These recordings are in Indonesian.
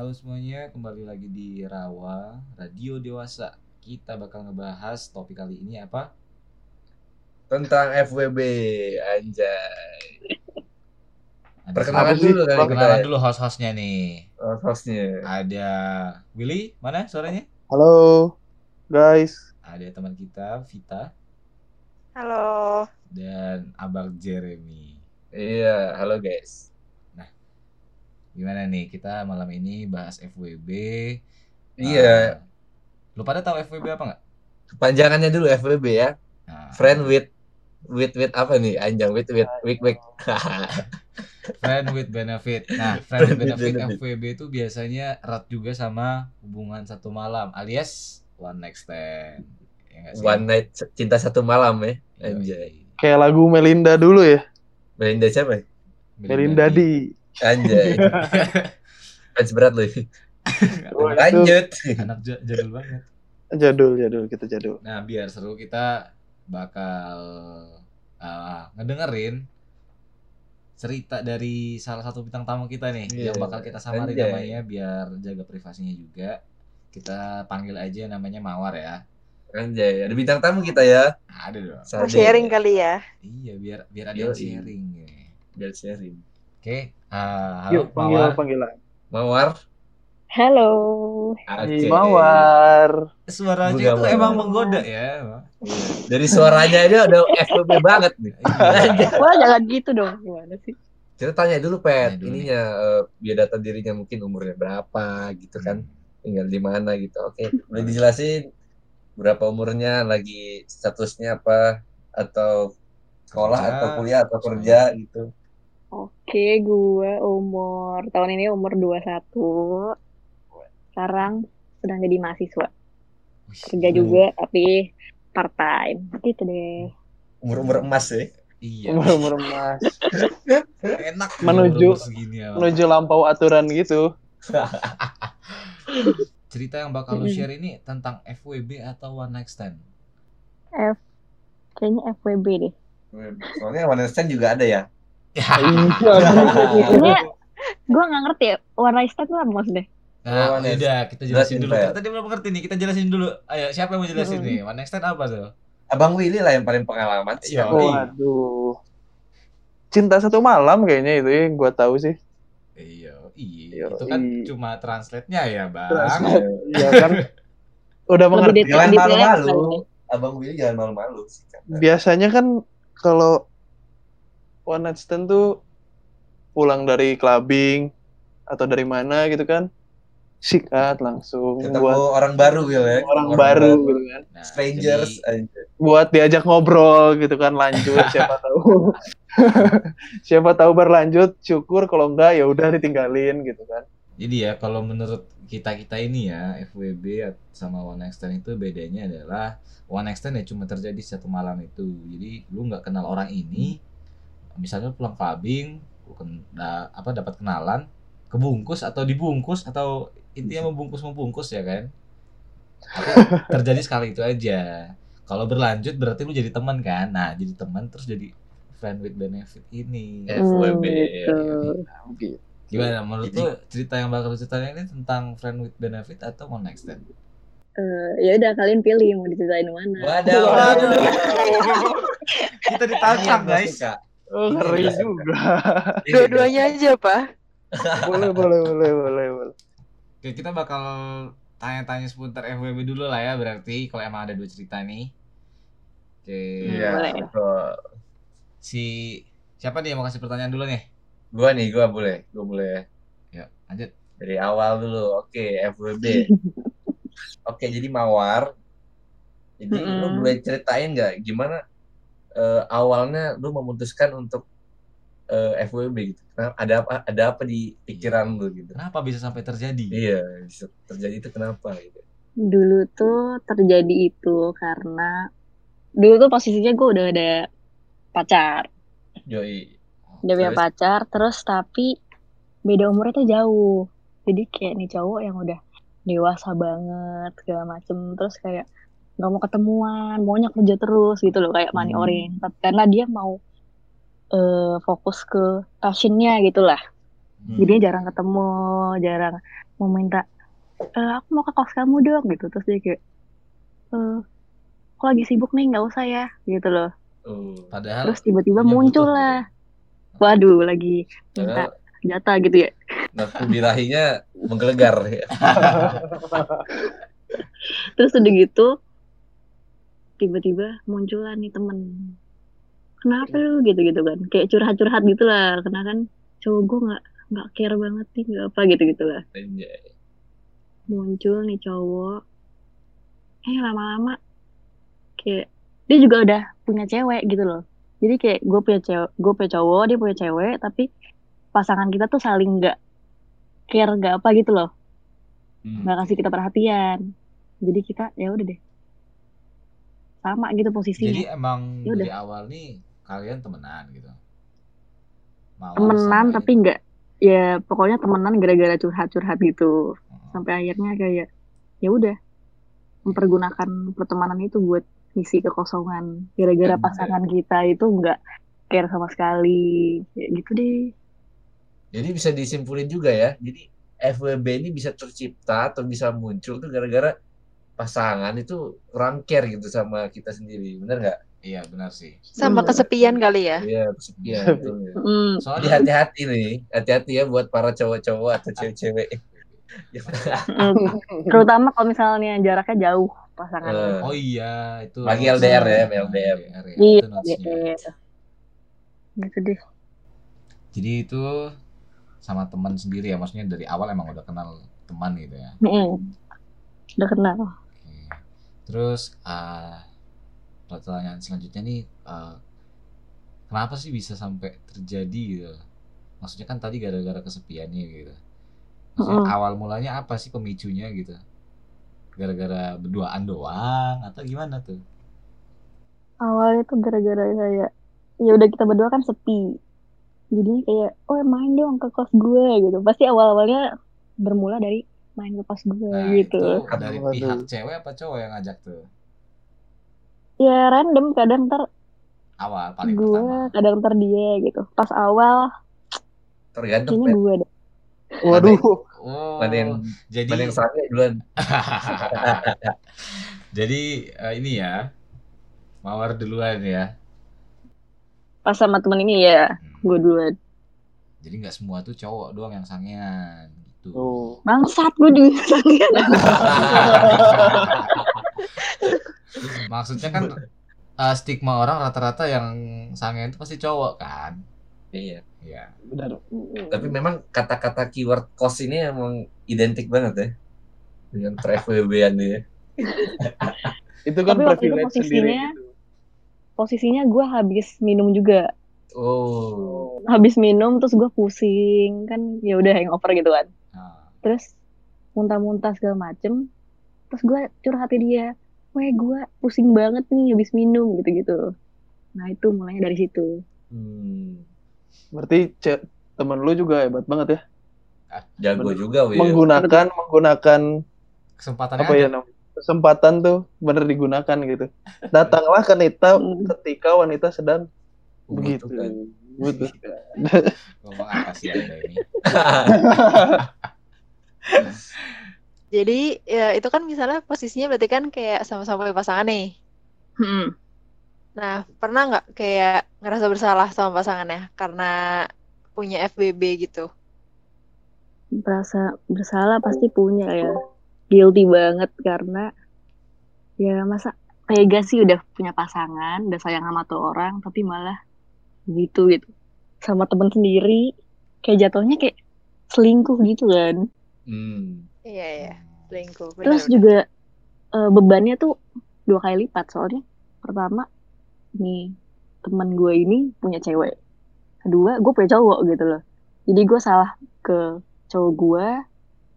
Halo semuanya, kembali lagi di Rawa Radio Dewasa. Kita bakal ngebahas topik kali ini apa? tentang FWB anjay Ada perkenalan sih? dulu kan kita Perkenalan ya, dulu host-hostnya nih. hostnya Ada Willy, mana suaranya? Halo guys. Ada teman kita Vita Halo. dan Abang Jeremy. iya halo guys Gimana nih kita malam ini bahas FWB? iya Eh, lu pada tahu FWB apa nggak? panjangannya dulu FWB ya Nah, friend with with with apa nih anjang with with week week friend with benefit. Nah, friend with Friend with benefit benefit. FWB itu biasanya erat juga sama hubungan satu malam alias one night stand. Ya one night cinta satu malam ya anjay Kayak lagu Melinda dulu ya. Melinda siapa ya? Melinda di. Anjay fans berat loh lanjut anak ja- jadul banget. Jadul jadul kita jadul. Nah, biar seru kita bakal uh, ngedengerin cerita dari salah satu bintang tamu kita nih Iya. yang bakal kita samarin Anjay. namanya biar jaga privasinya juga. Kita panggil aja namanya Mawar ya. anjay ada bintang tamu kita ya Ada dong. Sharing kali ya. Iya, biar biar ada yang Yoi. sharing. ya. biar sharing Oke, uh, halo Yuk panggil Mawar. panggilan. mawar Halo. Oke. Mawar. Suaranya Buga itu Mawar. emang menggoda ya. Iya. dari suaranya dia udah FWB banget nih Iya. Wah jangan gitu dong. Gimana sih? kita tanya dulu pet Tanya dulu ininya eh, biodata dirinya mungkin umurnya berapa gitu kan tinggal di mana gitu oke boleh dijelasin berapa umurnya lagi statusnya apa atau sekolah Kerja. atau kuliah atau kerja gitu Oke, gue umur tahun ini umur 21. Sekarang sedang jadi mahasiswa. Kerja juga tapi part time. Gitu deh. umur umur emas ya Iya. Umur umur emas. Enak Menuju- umur-umur segini ya. Menuju lampau aturan gitu. Cerita yang bakal lu share ini tentang FWB atau one night stand. F kayaknya FWB deh. soalnya one night stand juga ada ya. Ini gue nggak ngerti ya. Night stand itu apa maksudnya? Nah, udah kita jelasin Jelasin, dulu. Kita tadi belum ngerti nih, kita jelasin dulu. Ayo, siapa yang mau jelasin Mm. nih? One night stand apa tuh? abang Willy lah yang paling pengalaman sih Iya. Waduh. Cinta satu malam kayaknya itu yang gua tahu sih. Iya, iya. Itu kan iya. cuma translate-nya ya, Bang. Iya kan. Udah mengerti. jangan malu-malu nih? abang Willy jangan malu-malu sih kan Biasanya kan kalau one night stand tuh pulang dari clubbing atau dari mana gitu kan? Sikat langsung ketemu buat orang baru gitu ya. Orang, baru gitu kan. Nah, strangers jadi- buat diajak ngobrol gitu kan lanjut siapa tahu. Siapa tahu berlanjut syukur kalau enggak ya udah ditinggalin gitu kan. Jadi ya kalau menurut kita kita ini ya FWB sama one night stand itu bedanya adalah one night stand ya cuma terjadi satu malam itu. Jadi lu nggak kenal orang ini, misalnya pulang clubbing, apa dapat kenalan, kebungkus atau dibungkus atau intinya membungkus membungkus ya kan. Tapi terjadi sekali itu aja. Kalau berlanjut berarti lu jadi teman kan. Nah jadi teman terus jadi friend with benefit ini. FWB gitu. gitu. Gimana menurut Jadi- lu cerita yang bakal ceritain ini tentang friend with benefit atau one night stand? Eh, ya udah kalian pilih mau diceritain mana. Waduh, Waduh. waduh. Kita ditantang guys. suka. Oh ngeri Iya. juga Ini Dua-duanya aja, Pak. boleh boleh boleh boleh boleh Oke, kita bakal tanya-tanya seputar FWB dulu lah ya berarti kalau emang ada dua cerita nih. Oke. Iya, Boleh. betul. Si siapa nih yang mau kasih pertanyaan dulu nih? Gua nih, gua boleh, gua boleh Yuk, lanjut. dari awal dulu. Oke, FWB. Oke, jadi Mawar. Jadi lu Mm-mm. boleh ceritain nggak gimana eh, awalnya lu memutuskan untuk eh, FWB gitu? Kenapa, ada apa ada apa di pikiran lu gitu? Kenapa bisa sampai terjadi? Iya, bisa terjadi itu kenapa gitu? Dulu tuh terjadi itu karena dulu tuh posisinya gue udah ada pacar. Yoi. Udah punya pacar, terus tapi beda umurnya tuh jauh. Jadi kayak nih cowok yang udah dewasa banget segala macem terus kayak nggak mau ketemuan maunya kerja terus gitu loh kayak money Hmm. oriented karena dia mau eh, fokus ke passionnya gitu lah Hmm. jadi jarang ketemu jarang mau minta "Eh, aku mau ke kos kamu dong gitu terus dia kayak eh aku lagi sibuk nih nggak usah ya gitu loh Oh. Padahal terus tiba-tiba muncul butuh lah waduh lagi minta Padahal jatah gitu ya nafsu birahinya menggelegar ya. terus udah gitu tiba-tiba muncul lah nih temen. Kenapa lu gitu gitu kan? Kayak curhat-curhat gitu lah. Karena kan cowok gue nggak nggak care banget nih nggak apa gitu gitu lah. Anjay. muncul nih cowok. Eh lama-lama kayak dia juga udah punya cewek gitu loh. Jadi kayak gue punya cewek gue punya cowok dia punya cewek tapi pasangan kita tuh saling nggak care nggak apa gitu loh. Hmm. nggak kasih kita perhatian. Jadi kita ya udah deh sama gitu posisinya Jadi emang Ya udah. dari awal nih kalian temenan gitu. Mawar temenan tapi nggak ya pokoknya temenan gara-gara curhat-curhat gitu ini. sampai akhirnya kayak ya udah mempergunakan pertemanan itu buat ngisi kekosongan gara-gara Hmm. pasangan kita itu nggak care sama sekali kayak gitu deh Jadi bisa disimpulin juga ya. Jadi FWB ini bisa tercipta atau bisa muncul tuh gara-gara pasangan itu kurang care gitu sama kita sendiri. Bener nggak? Iya benar sih. Sama Hmm. kesepian kali ya. Iya, kesepian. betul ya. Hmm, Soalnya hati-hati nih, hati-hati ya buat para cowok-cowok atau cewek-cewek. hmm. terutama kalau misalnya jaraknya jauh pasangan Eh, oh iya itu Lagi LDR ya, Nah, LDR. ya, iya itu iya. gitu deh Jadi itu sama teman sendiri ya, maksudnya dari awal emang udah kenal teman gitu ya. Mm-mm. udah kenal. Terus ah, pertanyaan selanjutnya nih, ah, kenapa sih bisa sampai terjadi gitu? Maksudnya kan tadi gara-gara kesepiannya gitu. Maksudnya Mm-mm. awal mulanya apa sih pemicunya gitu? Gara-gara berduaan doang atau gimana tuh? awalnya tuh gara-gara kayak ya udah kita berdua kan sepi jadinya kayak oh main dong ke kos gue gitu pasti awal-awalnya bermula dari main ke kos gue Nah, gitu itu dari Waduh. pihak cewek apa cowok yang ngajak tuh? ya random kadang ntar Awal paling gue pertama. kadang ntar dia gitu pas awal tergantung kayaknya Pet. gue deh Waduh. Oh, mana yang jadi mana yang sange duluan. jadi eh, ini ya mawar duluan ya. pas sama temen ini ya Hmm. gue duluan Jadi nggak semua tuh cowok doang yang sangean gitu. Tuh. bangsat gue di Maksudnya kan eh, stigma orang rata-rata yang sangean itu pasti cowok kan? Iya. Iya. Benar. Tapi memang kata-kata keyword kos ini emang identik banget ya dengan FWB-an ya. Itu kan Tapi waktu itu privilege sendiri. posisinya- gitu. posisinya gue habis minum juga Oh. habis minum terus gue pusing kan ya udah hangover gitu kan Nah, terus muntah-muntah segala macem terus gue curhatin dia weh gue pusing banget nih habis minum gitu-gitu nah itu mulainya dari situ Hmm. Berarti temen lu juga hebat banget ya. Jago Bener. juga Wil. Menggunakan menggunakan kesempatannya apa ya ada. nam kesempatan tuh bener digunakan gitu. Datanglah ke wanita ketika wanita sedang begitu. Membutuhkan. ngomong apa sih anda ini? Jadi ya itu kan misalnya posisinya berarti kan kayak sama-sama punya pasangan nih. Hmm. Nah, pernah nggak kayak ngerasa bersalah sama pasangannya karena punya FBB gitu? Merasa bersalah pasti punya ya guilty banget karena ya masa tega sih udah punya pasangan udah sayang sama tuh orang tapi malah gitu gitu sama temen sendiri kayak jatuhnya kayak selingkuh gitu kan Hmm. Iya, iya. Selingkuh. Terus benar-benar. juga eh, bebannya tuh dua kali lipat soalnya pertama nih teman gue ini punya cewek, kedua gue punya cowok gitu loh. Jadi gue salah ke cowok gue,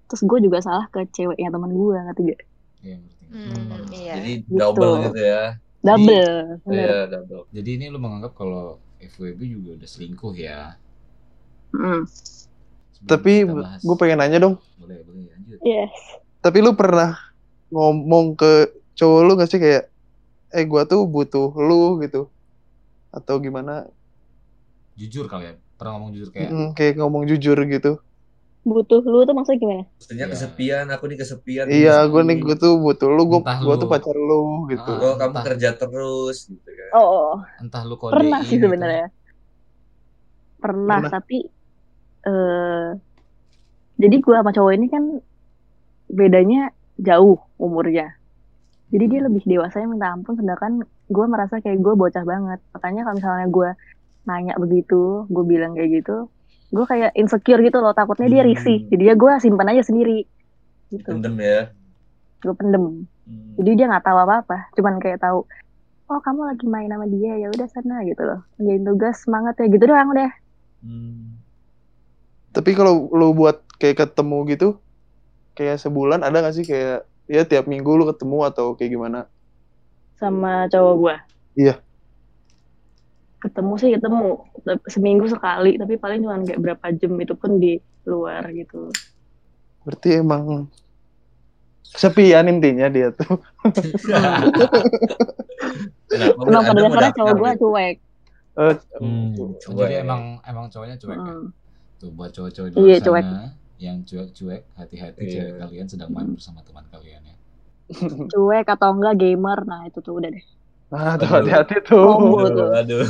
terus gue juga salah ke ceweknya teman gue ngerti gak? Iya. Hmm, iya. Jadi Gitu. double gitu ya. Double, bener. Iya, double. Jadi ini lu menganggap kalau FWB juga udah selingkuh ya? Mm. Sebelum Tapi gue pengen nanya dong. boleh boleh lanjut. Yes. Tapi lu pernah ngomong ke cowok lu gak sih kayak eh gua tuh butuh lu gitu atau gimana Jujur kali ya, pernah ngomong jujur kayak Mm, kayak ngomong jujur gitu butuh lu tuh maksudnya gimana? Maksudnya Iya. kesepian, aku nih kesepian. Iya, gue nih nih gue tuh butuh lu, gue Entah gue lu- tuh pacar lu gitu. Ah. Oh, kamu Entah. kerja terus gitu kan. Oh, oh, oh. entah lu kodein pernah sih gitu. sebenarnya. Pernah, Pernah. tapi eh jadi gua sama cowok ini kan bedanya jauh umurnya. Jadi dia lebih dewasanya minta ampun, sedangkan gue merasa kayak gue bocah banget. Makanya kalau misalnya gue nanya begitu, gue bilang kayak gitu, gue kayak insecure gitu loh. Takutnya dia Hmm. risih. Jadi ya gue simpan aja sendiri. Gitu. Pendem ya. Gue pendem. Hmm. Jadi dia nggak tahu apa-apa. Cuman kayak tahu, oh kamu lagi main sama dia ya udah sana gitu loh. Ngerjain tugas semangat ya gitu doang udah. Hmm. Tapi kalau lu buat kayak ketemu gitu, kayak sebulan ada gak sih kayak ya tiap minggu lu ketemu atau kayak gimana? sama cowok gua. Iya. Ketemu sih ketemu seminggu sekali, tapi paling cuma kayak berapa jam itu pun di luar gitu. Berarti emang kesepian intinya dia tuh. Kenapa? Emang pada dasarnya cowok gitu? cuek. Eh, Hmm. Cuek. Jadi emang emang cowoknya cuek ya. Hmm. Tuh buat cowok-cowok di Iya, luar cuek. sana yang cuek-cuek, hati-hati Iya. cewek kalian sedang main bersama teman kalian ya. Cuek atau enggak gamer, nah itu tuh udah deh. Nah, tuh Aduh. hati-hati tuh. Combo. Aduh, aduh.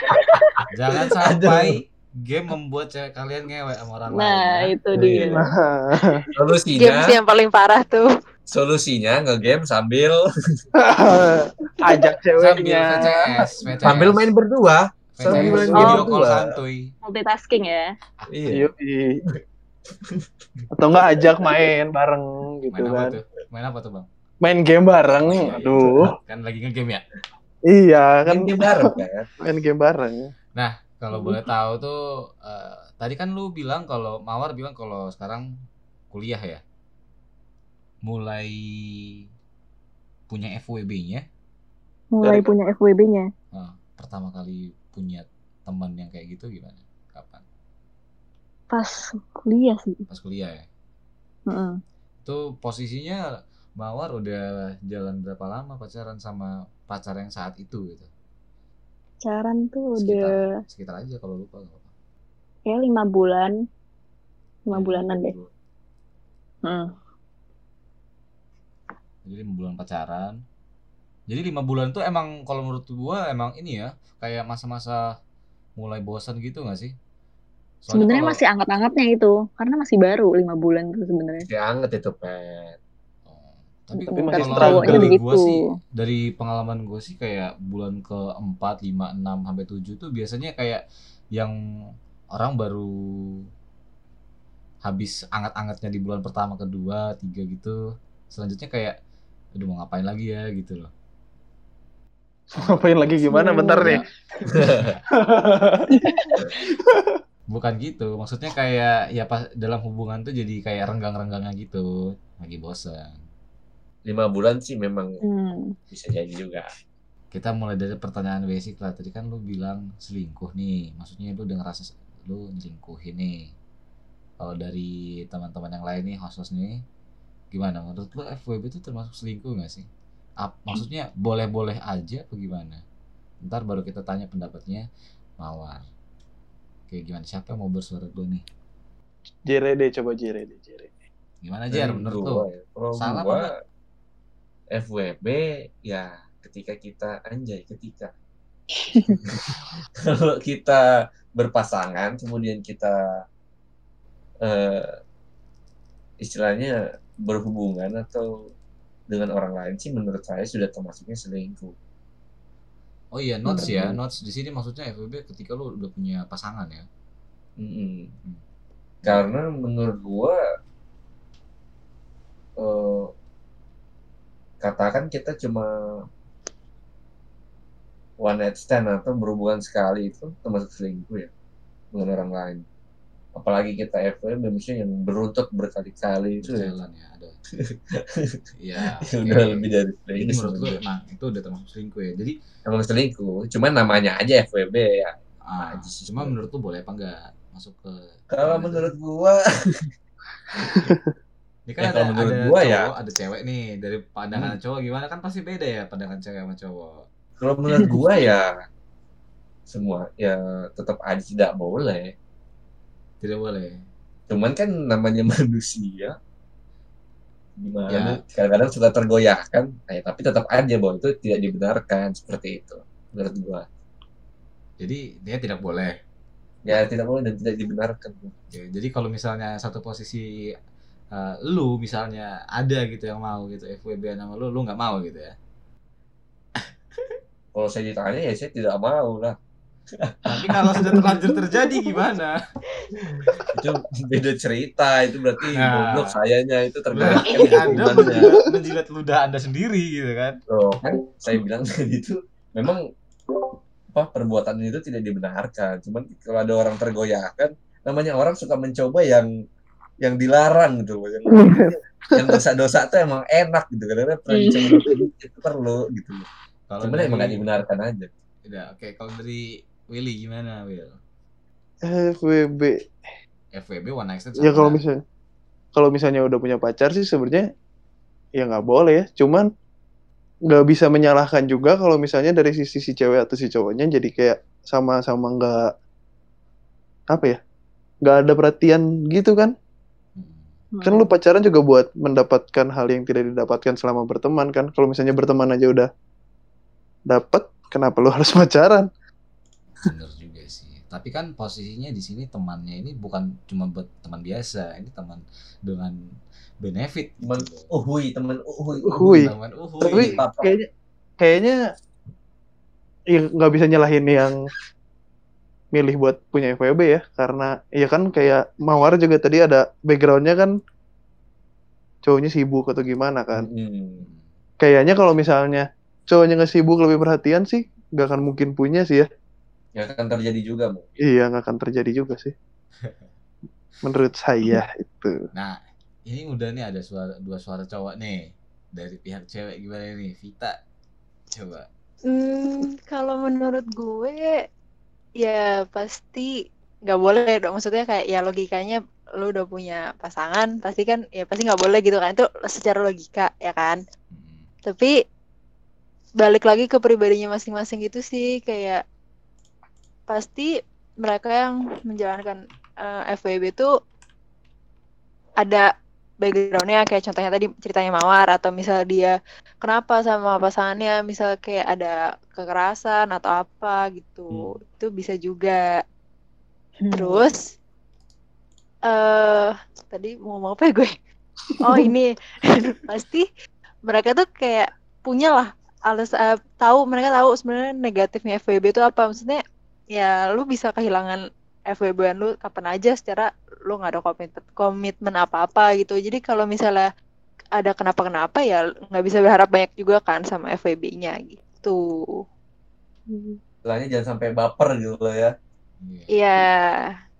Jangan sampai game membuat cewek kalian ngewek sama orang lain. Nah, itu Iya. dia. Nah, Solusinya, Games yang paling parah tuh. solusinya nge-game sambil ajak Sambil ceweknya. VCS, VCS. sambil main berdua. VCS, sambil main video call berdua. santuy. Multitasking ya. Iya. Atau enggak ajak main bareng gitu Main apa kan. tuh? Main apa tuh, Bang? Main game bareng. Iya, iya. Aduh. Kan lagi nge-game ya? Iya, kan Kan game bareng kan. main game bareng. Kalau boleh tahu tuh eh, tadi kan lu bilang kalau Mawar bilang kalau sekarang kuliah ya. Mulai punya FWB-nya. Mulai Dari- punya FWB-nya. Nah, pertama kali punya teman yang kayak gitu gimana? Kapan? Pas kuliah sih. Pas kuliah ya. Heeh. Itu posisinya Mawar udah jalan berapa lama pacaran sama pacar yang saat itu gitu. Pacaran tuh udah Sekitar, sekitar aja kalau lupa. nggak apa-apa. kayak lima bulan. Lima Hmm. bulanan deh. Heeh. Jadi lima bulan pacaran. Jadi lima bulan tuh emang kalau menurut gua emang ini ya kayak masa-masa mulai bosan gitu gak sih? Sebenarnya kalau- masih anget-angetnya itu, karena masih baru lima bulan tuh sebenarnya. Kayak anget itu, Pet. Tapi Tapi masih kalau struggle. dari gua sih dari pengalaman gua sih kayak bulan ke 4, 5, 6 sampai 7 tuh biasanya kayak yang orang baru habis anget-angetnya di bulan pertama, kedua, tiga gitu. Selanjutnya kayak aduh mau ngapain lagi ya gitu loh. Ngapain lagi gimana bentar nih. Bukan gitu, maksudnya kayak ya pas dalam hubungan tuh jadi kayak renggang-renggangnya gitu, lagi bosan. Lima bulan sih memang Hmm. bisa jadi juga. Kita mulai dari pertanyaan basic lah. Tadi kan lu bilang selingkuh nih, maksudnya lu udah ngerasa lu selingkuhin nih. Kalau dari teman-teman yang lain nih, host-host nih, gimana? Menurut lu FWB itu termasuk selingkuh gak sih? Ap- maksudnya boleh-boleh aja apa gimana? Ntar baru kita tanya pendapatnya Mawar. Oke, gimana? Siapa yang mau bersuara dulu nih? Jere deh, coba jere deh, jere. Gimana Dan menurut lu? ya, Salah apa? FWB ya ketika kita anjay ketika kalau kita berpasangan kemudian kita eh, istilahnya berhubungan atau dengan orang lain sih menurut saya sudah termasuknya selingkuh. Oh iya, notes ya. Hmm. Notes di sini maksudnya FWB ketika lu udah punya pasangan ya. Mm-mm. Karena menurut gua eh, katakan kita cuma one night stand atau berhubungan sekali itu termasuk selingkuh ya dengan orang lain. Apalagi kita FWB misalnya yang beruntut berkali-kali itu ya, Berjalan ya ada. Iya. udah oke. lebih dari Jadi selingkuh. menurut sebenarnya. emang itu udah termasuk selingkuh ya. Jadi Emang selingkuh, cuman namanya aja FWB ya. ah, Aja sih cuma menurut lu boleh apa enggak masuk ke Kalau menurut gua Ini kan Ya, ada, kalau menurut ada gua cowok, ya. Hmm. ada cewek nih dari pandangan cowok gimana kan pasti beda ya pandangan cewek sama cowok. Kalau menurut gua ya semua ya tetap aja tidak boleh. Tidak boleh. cuman kan namanya manusia gimana Ya. kadang-kadang suka tergoyahkan eh, tapi tetap aja bahwa itu tidak dibenarkan seperti itu menurut gua Jadi dia tidak boleh. ya tidak boleh dan tidak dibenarkan Ya, jadi kalau misalnya satu posisi eh, lu misalnya ada gitu yang mau gitu FWB sama lu, lu nggak mau gitu ya. kalau saya ditanya ya saya tidak mau lah Tapi kalau sudah terlanjur terjadi gimana? itu beda cerita itu berarti Nah. goblok sayanya itu Berarti Anda menjilat, menjilat ludah Anda sendiri gitu kan. Loh, kan saya bilang tadi itu memang apa perbuatan itu tidak dibenarkan. Cuman kalau ada orang tergoyahkan, namanya orang suka mencoba yang yang dilarang gitu loh. Yang, yang dosa-dosa itu emang enak gitu karena pernah dicoba itu perlu gitu loh. Kalau Cuman dari, emang gak dibenarkan aja. Udah, oke. Kalau dari Willy gimana, Will? FWB. FWB one night stand Ya kalau misalnya kalau misalnya udah punya pacar sih sebenarnya ya nggak boleh ya. Cuman nggak bisa menyalahkan juga kalau misalnya dari sisi si cewek atau si cowoknya jadi kayak sama-sama nggak apa ya nggak ada perhatian gitu kan Hmm. kan lu pacaran juga buat mendapatkan hal yang tidak didapatkan selama berteman kan kalau misalnya berteman aja udah dapat kenapa lu harus pacaran Bener juga sih. Tapi kan posisinya di sini temannya ini bukan cuma buat teman biasa, ini teman dengan benefit. Teman gitu. uhui, teman uhui. Uhui. Teman uhui. tapi Papa. kayaknya kayaknya ya nggak bisa nyalahin yang milih buat punya FWB ya karena ya kan kayak Mawar juga tadi ada backgroundnya kan cowoknya sibuk atau gimana kan Hmm. kayaknya kalau misalnya cowoknya nggak sibuk lebih perhatian sih nggak akan mungkin punya sih ya Ya akan terjadi juga, Bu. iya nggak akan terjadi juga sih menurut saya itu Nah, ini udah nih ada suara dua suara cowok nih dari pihak cewek gimana nih? Vita, coba. Hmm, kalau menurut gue ya pasti nggak boleh dong. Maksudnya kayak ya logikanya lu udah punya pasangan, pasti kan ya pasti nggak boleh gitu kan. Itu secara logika ya kan. Hmm. Tapi balik lagi ke pribadinya masing-masing gitu sih kayak pasti mereka yang menjalankan eh, FWB itu ada backgroundnya kayak contohnya tadi ceritanya Mawar atau misal dia kenapa sama pasangannya misal kayak ada kekerasan atau apa gitu. Itu bisa juga. Hmm. terus eh tadi mau ngomong apa ya gue? Oh ini. Pasti mereka tuh kayak punya lah alas eh, tahu mereka tahu sebenarnya negatifnya FWB itu apa. Maksudnya ya lu bisa kehilangan FWB lu kapan aja secara lu nggak ada komitmen komitmen apa-apa gitu jadi kalau misalnya ada kenapa-kenapa ya nggak bisa berharap banyak juga kan sama FWB-nya gitu Istilahnya jangan sampai baper gitu loh ya. Iya. Iya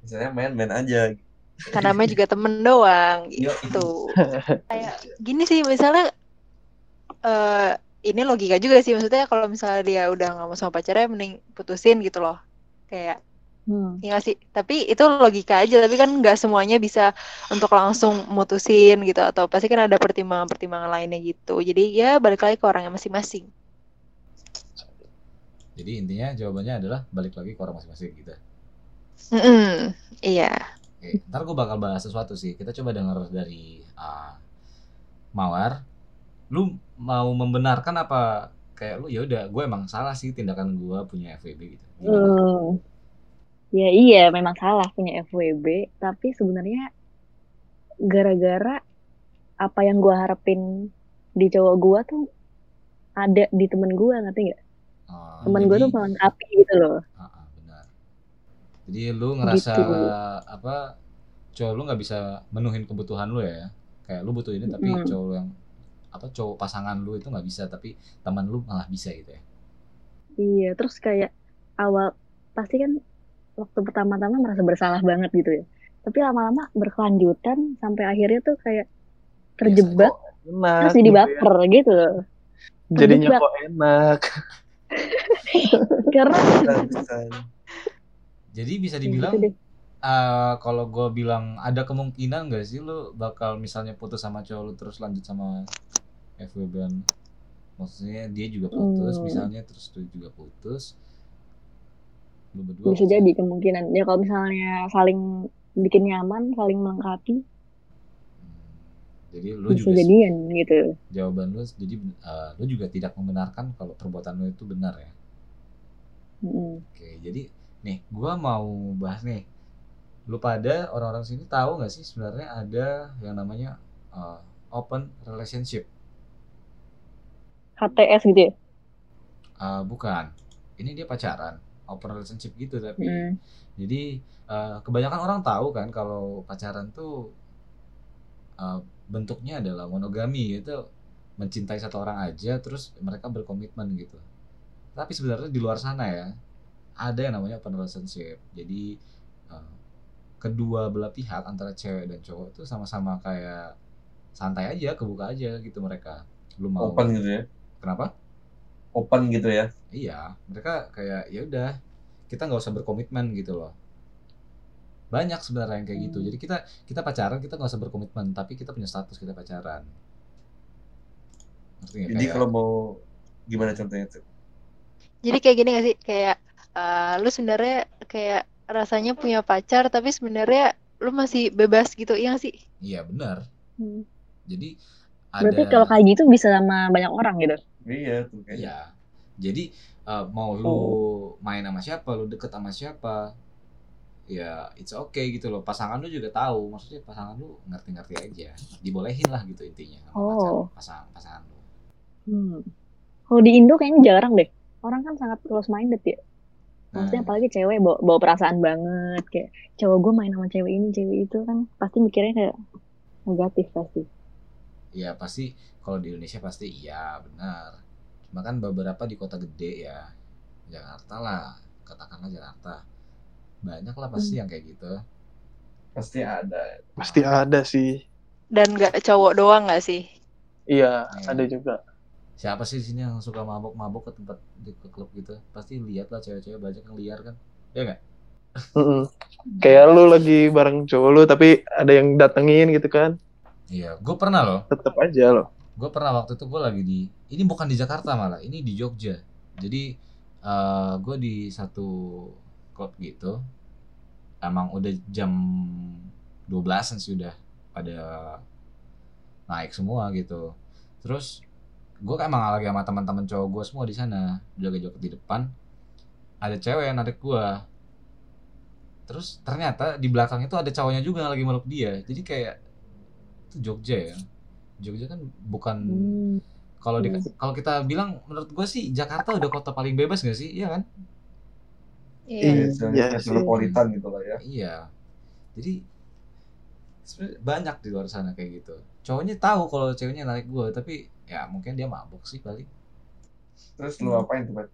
Misalnya main-main aja. kan namanya juga temen doang gitu kayak gini sih misalnya eh ini logika juga sih maksudnya kalau misalnya dia udah nggak mau sama pacarnya mending putusin gitu loh kayak Hmm. ya nggak sih tapi itu logika aja tapi kan nggak semuanya bisa untuk langsung mutusin gitu atau pasti kan ada pertimbangan-pertimbangan lainnya gitu jadi ya balik lagi ke orangnya masing-masing Jadi intinya jawabannya adalah balik lagi ke orang masing-masing gitu. Mm-mm, iya Oke, ntar gue bakal bahas sesuatu sih. Kita coba dengar dari ah, Mawar. Lu mau membenarkan apa kayak lu ya udah gue emang salah sih tindakan gue punya FWB gitu. Gimana? Hmm. Ya iya memang salah punya FWB, tapi sebenarnya gara-gara apa yang gua harapin di cowok gua tuh ada di temen gua ngerti nggak? Ah, Temen gua jadi- tuh melengkapi gitu loh. Ah, ah, benar. Jadi lu ngerasa Gitu. apa cowok lu nggak bisa menuhin kebutuhan lu ya? Kayak lu butuh ini tapi Hmm. cowok lu yang apa cowok pasangan lu itu nggak bisa tapi teman lu malah bisa gitu ya. Iya, terus kayak awal pasti kan waktu pertama-tama merasa bersalah banget gitu ya. Tapi lama-lama berkelanjutan sampai akhirnya tuh kayak terjebak enak terus jadi gitu ya. baper gitu loh. jadinya terjebak. kok enak Karena. Jadi bisa ya dibilang gitu eh, kalau gue bilang ada kemungkinan gak sih lu bakal misalnya putus sama cowok lu terus lanjut sama FWB maksudnya dia juga putus Hmm. misalnya terus lu juga putus berdua bisa jadi kemungkinan. Ya kalau misalnya saling bikin nyaman saling melengkapi. Jadi lu bisa juga jadian gitu. Jawaban lu jadi eh, lu juga tidak membenarkan kalau perbuatan lu itu benar ya? Mm-mm. oke jadi nih gua mau bahas nih. Lu pada orang-orang sini tahu nggak sih sebenarnya ada yang namanya eh, open relationship? HTS gitu ya? Eh, bukan. Ini dia pacaran open relationship gitu tapi Mm. jadi eh, kebanyakan orang tahu kan kalau pacaran tuh eh, bentuknya adalah monogami gitu mencintai satu orang aja terus mereka berkomitmen gitu tapi sebenarnya di luar sana ya ada yang namanya open relationship jadi eh, kedua belah pihak antara cewek dan cowok tuh sama-sama kayak santai aja kebuka aja gitu mereka belum mau Open gitu ya. kenapa Open gitu ya. Iya, mereka kayak ya udah kita nggak usah berkomitmen gitu loh. Banyak sebenarnya yang kayak gitu. Hmm. Jadi kita kita pacaran kita nggak usah berkomitmen, tapi kita punya status kita pacaran. Ngerti nggak? Jadi Kayak- kalau mau gimana contohnya tuh? Jadi kayak gini gak sih? Kayak eh, lu sebenarnya kayak rasanya punya pacar tapi sebenarnya lu masih bebas gitu, iya gak sih? iya benar. Hmm. Jadi ada berarti kalau kayak gitu bisa sama banyak orang gitu Iya tuh kayaknya. Iya. Jadi eh, mau lu main sama siapa, lu deket sama siapa, ya it's okay gitu loh. Pasangan lu juga tahu, maksudnya pasangan lu ngerti-ngerti aja, dibolehin lah gitu intinya sama pacar, Oh. pasangan pasangan lu. hmm. kalau di Indo kayaknya jarang deh orang kan sangat close minded ya maksudnya Nah. apalagi cewek bawa, bawa perasaan banget kayak cowok gue main sama cewek ini cewek itu kan pasti mikirnya kayak negatif pasti Ya pasti kalau di Indonesia pasti iya benar. Cuma kan beberapa di kota gede ya, Jakarta lah, katakanlah Jakarta, banyak lah pasti yang kayak gitu. Pasti ada. Pasti ada sih. Dan gak cowok doang gak sih? Iya, Iya. ada juga. Siapa sih di sini yang suka mabok-mabok ke tempat di ke klub gitu? Pasti lihat lah cewek-cewek banyak yang liar kan? Ya nggak? Mm-mm. Kayak lu lagi bareng cowok lu tapi ada yang datengin gitu kan. Iya, gue pernah loh. Tetap aja loh. Gue pernah waktu itu gue lagi di, ini bukan di Jakarta malah, ini di Jogja. Jadi eh gue di satu klub gitu, emang udah jam 12an sih udah pada naik semua gitu. Terus gue emang lagi sama teman-teman cowok gue semua di sana joget-joget di depan. Ada cewek yang narik gue. Terus ternyata di belakang itu ada cowoknya juga yang lagi meluk dia. Jadi kayak itu Jogja ya. Jogja kan bukan hmm. kalau di Iya. kalau kita bilang menurut gue sih Jakarta udah kota paling bebas gak sih? Iya kan? Iya. Iya, Iya sih. metropolitan gitu lah ya. Iya. Jadi sebenarnya banyak di luar sana kayak gitu. Cowoknya tahu kalau ceweknya narik gue, tapi ya mungkin dia mabuk sih paling. Terus lu apain tuh, Pet?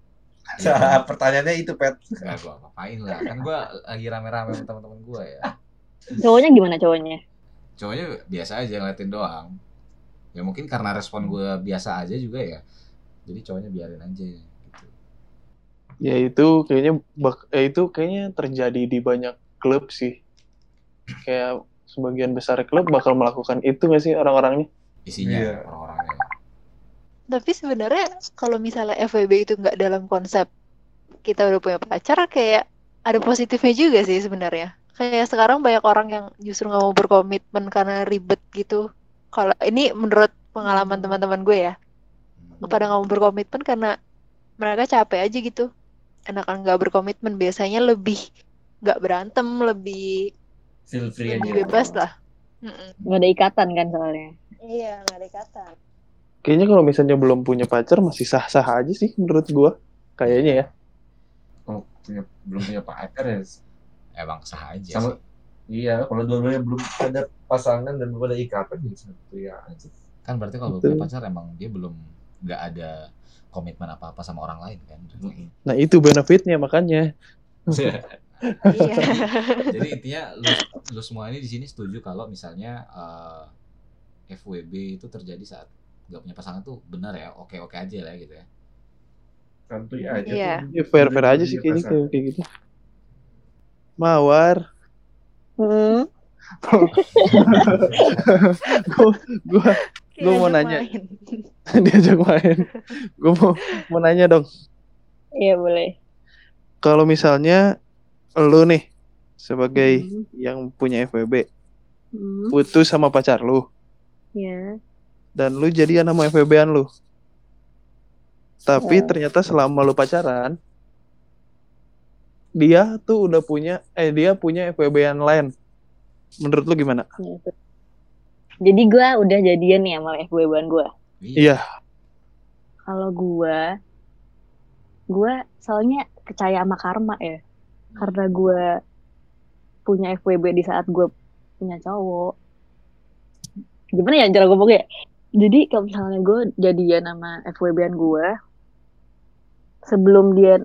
Ya, Pertanyaannya itu, Pet. Gak gue ngapain lah. Kan gue lagi rame-rame sama teman-teman gue ya. cowoknya gimana cowoknya Cowoknya biasa aja ngeliatin doang. Ya mungkin karena respon gue biasa aja juga ya. Jadi cowoknya biarin aja gitu. Ya itu kayaknya bak eh, itu kayaknya terjadi di banyak klub sih. Kayak sebagian besar klub bakal melakukan itu nggak sih orang-orangnya? Isinya Iya. orang-orangnya. Tapi sebenarnya kalau misalnya FWB itu nggak dalam konsep kita udah punya pacar, kayak ada positifnya juga sih sebenarnya. Kayak sekarang banyak orang yang justru nggak mau berkomitmen karena ribet gitu. Kalau ini menurut pengalaman teman-teman gue ya, Hmm. pada nggak mau berkomitmen karena mereka capek aja gitu. Enakan nggak berkomitmen biasanya lebih nggak berantem, lebih Feel free lebih aja. bebas lah. Nggak ada ikatan kan soalnya Iya, nggak ada ikatan. Kayaknya kalau misalnya belum punya pacar masih sah-sah aja sih menurut gua. Kayaknya ya. Kalau punya, belum punya pacar ya Emang sah aja sama sih. Iya kalau dua-duanya belum ada pasangan dan belum ada ikatan ya satu ya aja kan berarti kalau Betul. punya pacar emang dia belum nggak ada komitmen apa apa sama orang lain kan Nah itu benefitnya makanya. Iya. jadi intinya lu, lu semua ini di sini setuju kalau misalnya eh, FWB itu terjadi saat nggak punya pasangan tuh benar ya oke oke aja lah gitu ya santuy aja Iya. tuh. Ya fair-fair aja sih kayaknya kayak kayak gitu. Mawar. Hmm. gua gua Gua mau nanya. main. diajak main. Gua mau mau nanya dong. iya boleh Kalau misalnya lu nih sebagai Hmm. yang punya FWB Hmm, putus sama pacar lu ya. dan lu jadian sama FWB-an lu. Tapi Oh. ternyata selama lu pacaran dia tuh udah punya eh dia punya FWB-an lain. Menurut lu gimana? ya, itu. Jadi gue udah jadian nih sama FWB-an gue. Iya. Kalau gue, gue soalnya percaya sama karma ya. Karena gue punya FWB di saat gue punya cowok. Gimana ya cara ngomongnya? Jadi kalau misalnya gue jadian sama FWB-an gue, sebelum dia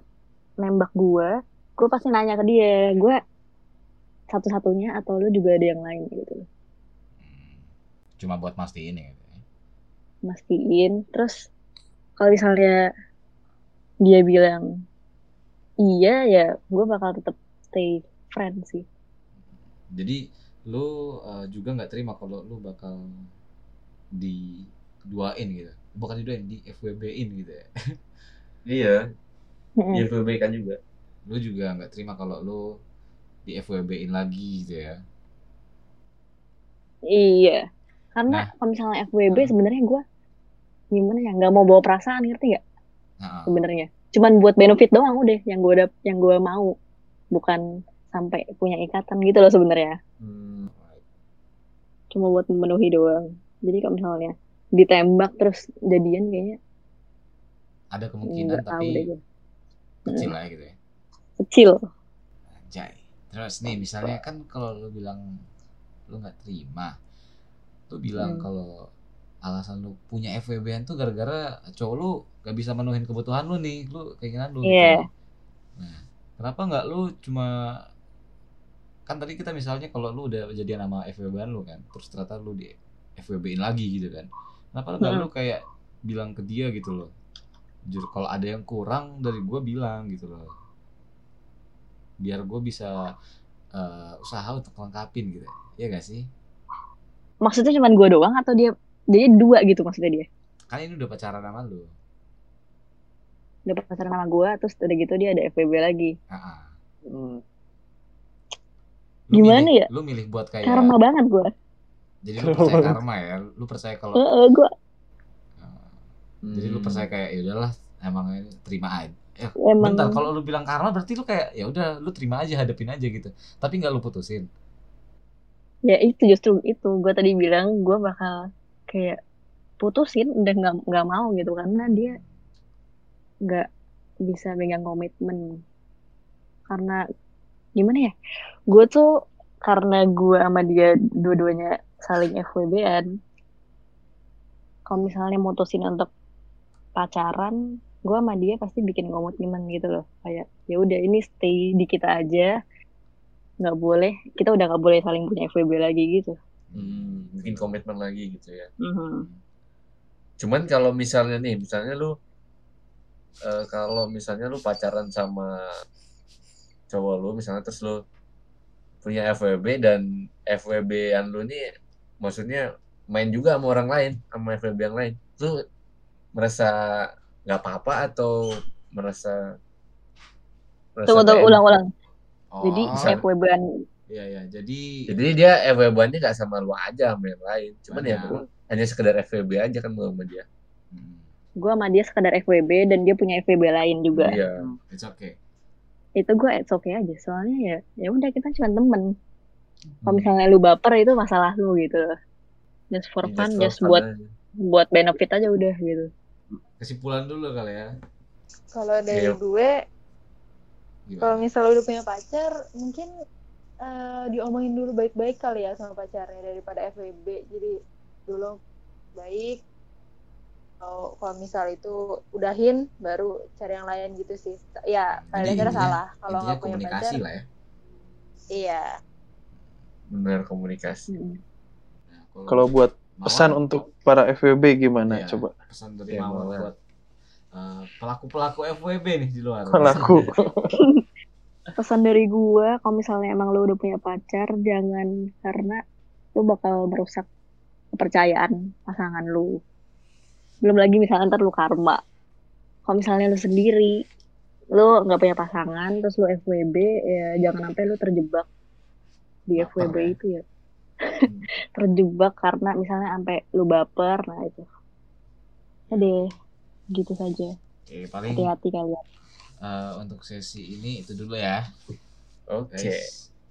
nembak gue, gue pasti nanya ke dia, gue satu-satunya atau lu juga ada yang lain gitu. Hmm. Cuma buat mastiin ya. gitu ya. mastiin terus kalau misalnya dia bilang iya ya gue bakal tetap stay friend sih Jadi lu uh, juga nggak terima kalau lu bakal diduain gitu. Bukan diduain, di FWB-in gitu ya. Iya, iya FWB kan juga. Lu juga nggak terima kalau lu di FWB-in lagi gitu ya. iya. Karena Nah. kalau misalnya FWB Nah. sebenarnya gue gimana ya? Nggak mau bawa perasaan ngerti nggak? Nah, sebenarnya. Cuman buat benefit doang udah yang gue dap yang gue mau. Bukan sampai punya ikatan gitu loh sebenarnya. Hmm, cuma buat memenuhi doang. Jadi kalau misalnya ditembak terus jadian kayaknya ada kemungkinan tapi kecil lah gitu ya. Kecil Anjay. Terus nih misalnya kan kalau lu bilang lu nggak terima, lu bilang Hmm. kalau alasan lu punya FWB-an tuh gara-gara cowok lu gak bisa menuhin kebutuhan lu nih, lu keinginan lu gitu. Iya. Nah, kenapa nggak lu cuma kan tadi kita misalnya kalau lu udah jadian sama FWB-an lu kan, terus ternyata lu di FWB-in lagi gitu kan. Kenapa Hmm. lu kayak bilang ke dia gitu loh. Jujur kalau ada yang kurang dari gua bilang gitu loh. Biar gue bisa eh, usaha untuk lengkapin gitu. Iya gak sih? maksudnya cuma gue doang atau dia jadi dua gitu maksudnya dia Kan ini udah pacaran sama lu. udah pacaran sama gue terus udah gitu dia ada FWB lagi Ah, ah. Hmm. Lu Gimana milih- ya? Lu milih buat kayak karma banget gue jadi lu percaya karma ya. Lu percaya kalau Heeh, gue eh, jadi lu percaya kayak ya udahlah emang ini terima aja. Eh, emang bentar kalau lu bilang karma berarti lu kayak ya udah lu terima aja hadapin aja gitu. Tapi nggak lu putusin. ya itu justru itu gue tadi bilang gue bakal kayak putusin udah nggak nggak mau gitu karena dia nggak bisa pegang komitmen karena gimana ya gue tuh karena gue sama dia dua-duanya saling FWB-an kalau misalnya mutusin untuk pacaran gue sama dia pasti bikin komitmen gitu loh kayak ya udah ini stay di kita aja nggak boleh kita udah nggak boleh saling punya FWB lagi gitu Hmm, bikin komitmen lagi gitu ya. Mhm. Cuman kalau misalnya nih, misalnya lu eh, kalau misalnya lu pacaran sama cowok lu misalnya terus lu punya FWB dan FWB-an lu nih maksudnya main juga sama orang lain, sama FWB yang lain. Lu merasa nggak apa-apa atau merasa merasa tunggu tunggu ulang-ulang Oh, jadi bisa. FWB-an Iya ya. Jadi Jadi dia FWB-nya nggak sama lu aja sama yang lain. Cuman ya lu hanya sekedar FWB aja kan lu sama dia. hmm, gue sama dia sekedar FWB dan dia punya FWB lain juga Iya. it's okay. itu gue it's okay aja soalnya ya ya udah kita cuma temen kalau Hmm. misalnya lu baper itu masalah lu gitu just for Just fun for just fun buat aja. buat benefit aja udah gitu Kesimpulan dulu kali ya. Kalau dari Iya. gue, kalau misalnya udah punya pacar, mungkin eh, diomongin dulu baik-baik kali ya sama pacarnya daripada FWB. Jadi dulu baik. Kalau kalau misal itu udahin, baru cari yang lain gitu sih. Ya, dasarnya intinya- salah. Kalau nggak punya komunikasi pacar, lah ya. iya. Benar komunikasi. Mm. Nah, Kalau buat Mawar, pesan untuk para FWB gimana Iya. coba? pesan dari Ya, Mawar Mawar. buat eh, pelaku-pelaku FWB nih di luar. Pelaku. pesan dari gue kalau misalnya emang lu udah punya pacar jangan karena lu bakal merusak kepercayaan pasangan lu belum lagi misalnya ntar lu karma kalau misalnya lu sendiri lu nggak punya pasangan terus lu FWB ya jangan sampai lu terjebak di FWB ya. itu ya terjebak karena misalnya sampai lu baper nah itu ya deh gitu saja Oke, paling hati-hati kalian eh, untuk sesi ini itu dulu ya, Oke.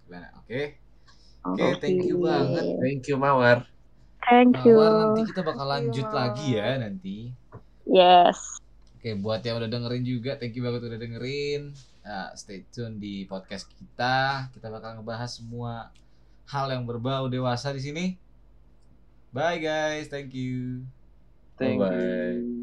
Gimana? Oke. Oke, thank you banget. Thank you Mawar. thank you Mawar, nanti kita bakal lanjut lagi ya nanti. yes Oke, buat yang udah dengerin juga, thank you banget udah dengerin. Nah, stay tune di podcast kita. Kita bakal ngebahas semua hal yang berbau dewasa di sini. Bye guys, thank you. Thank Bye-bye. you.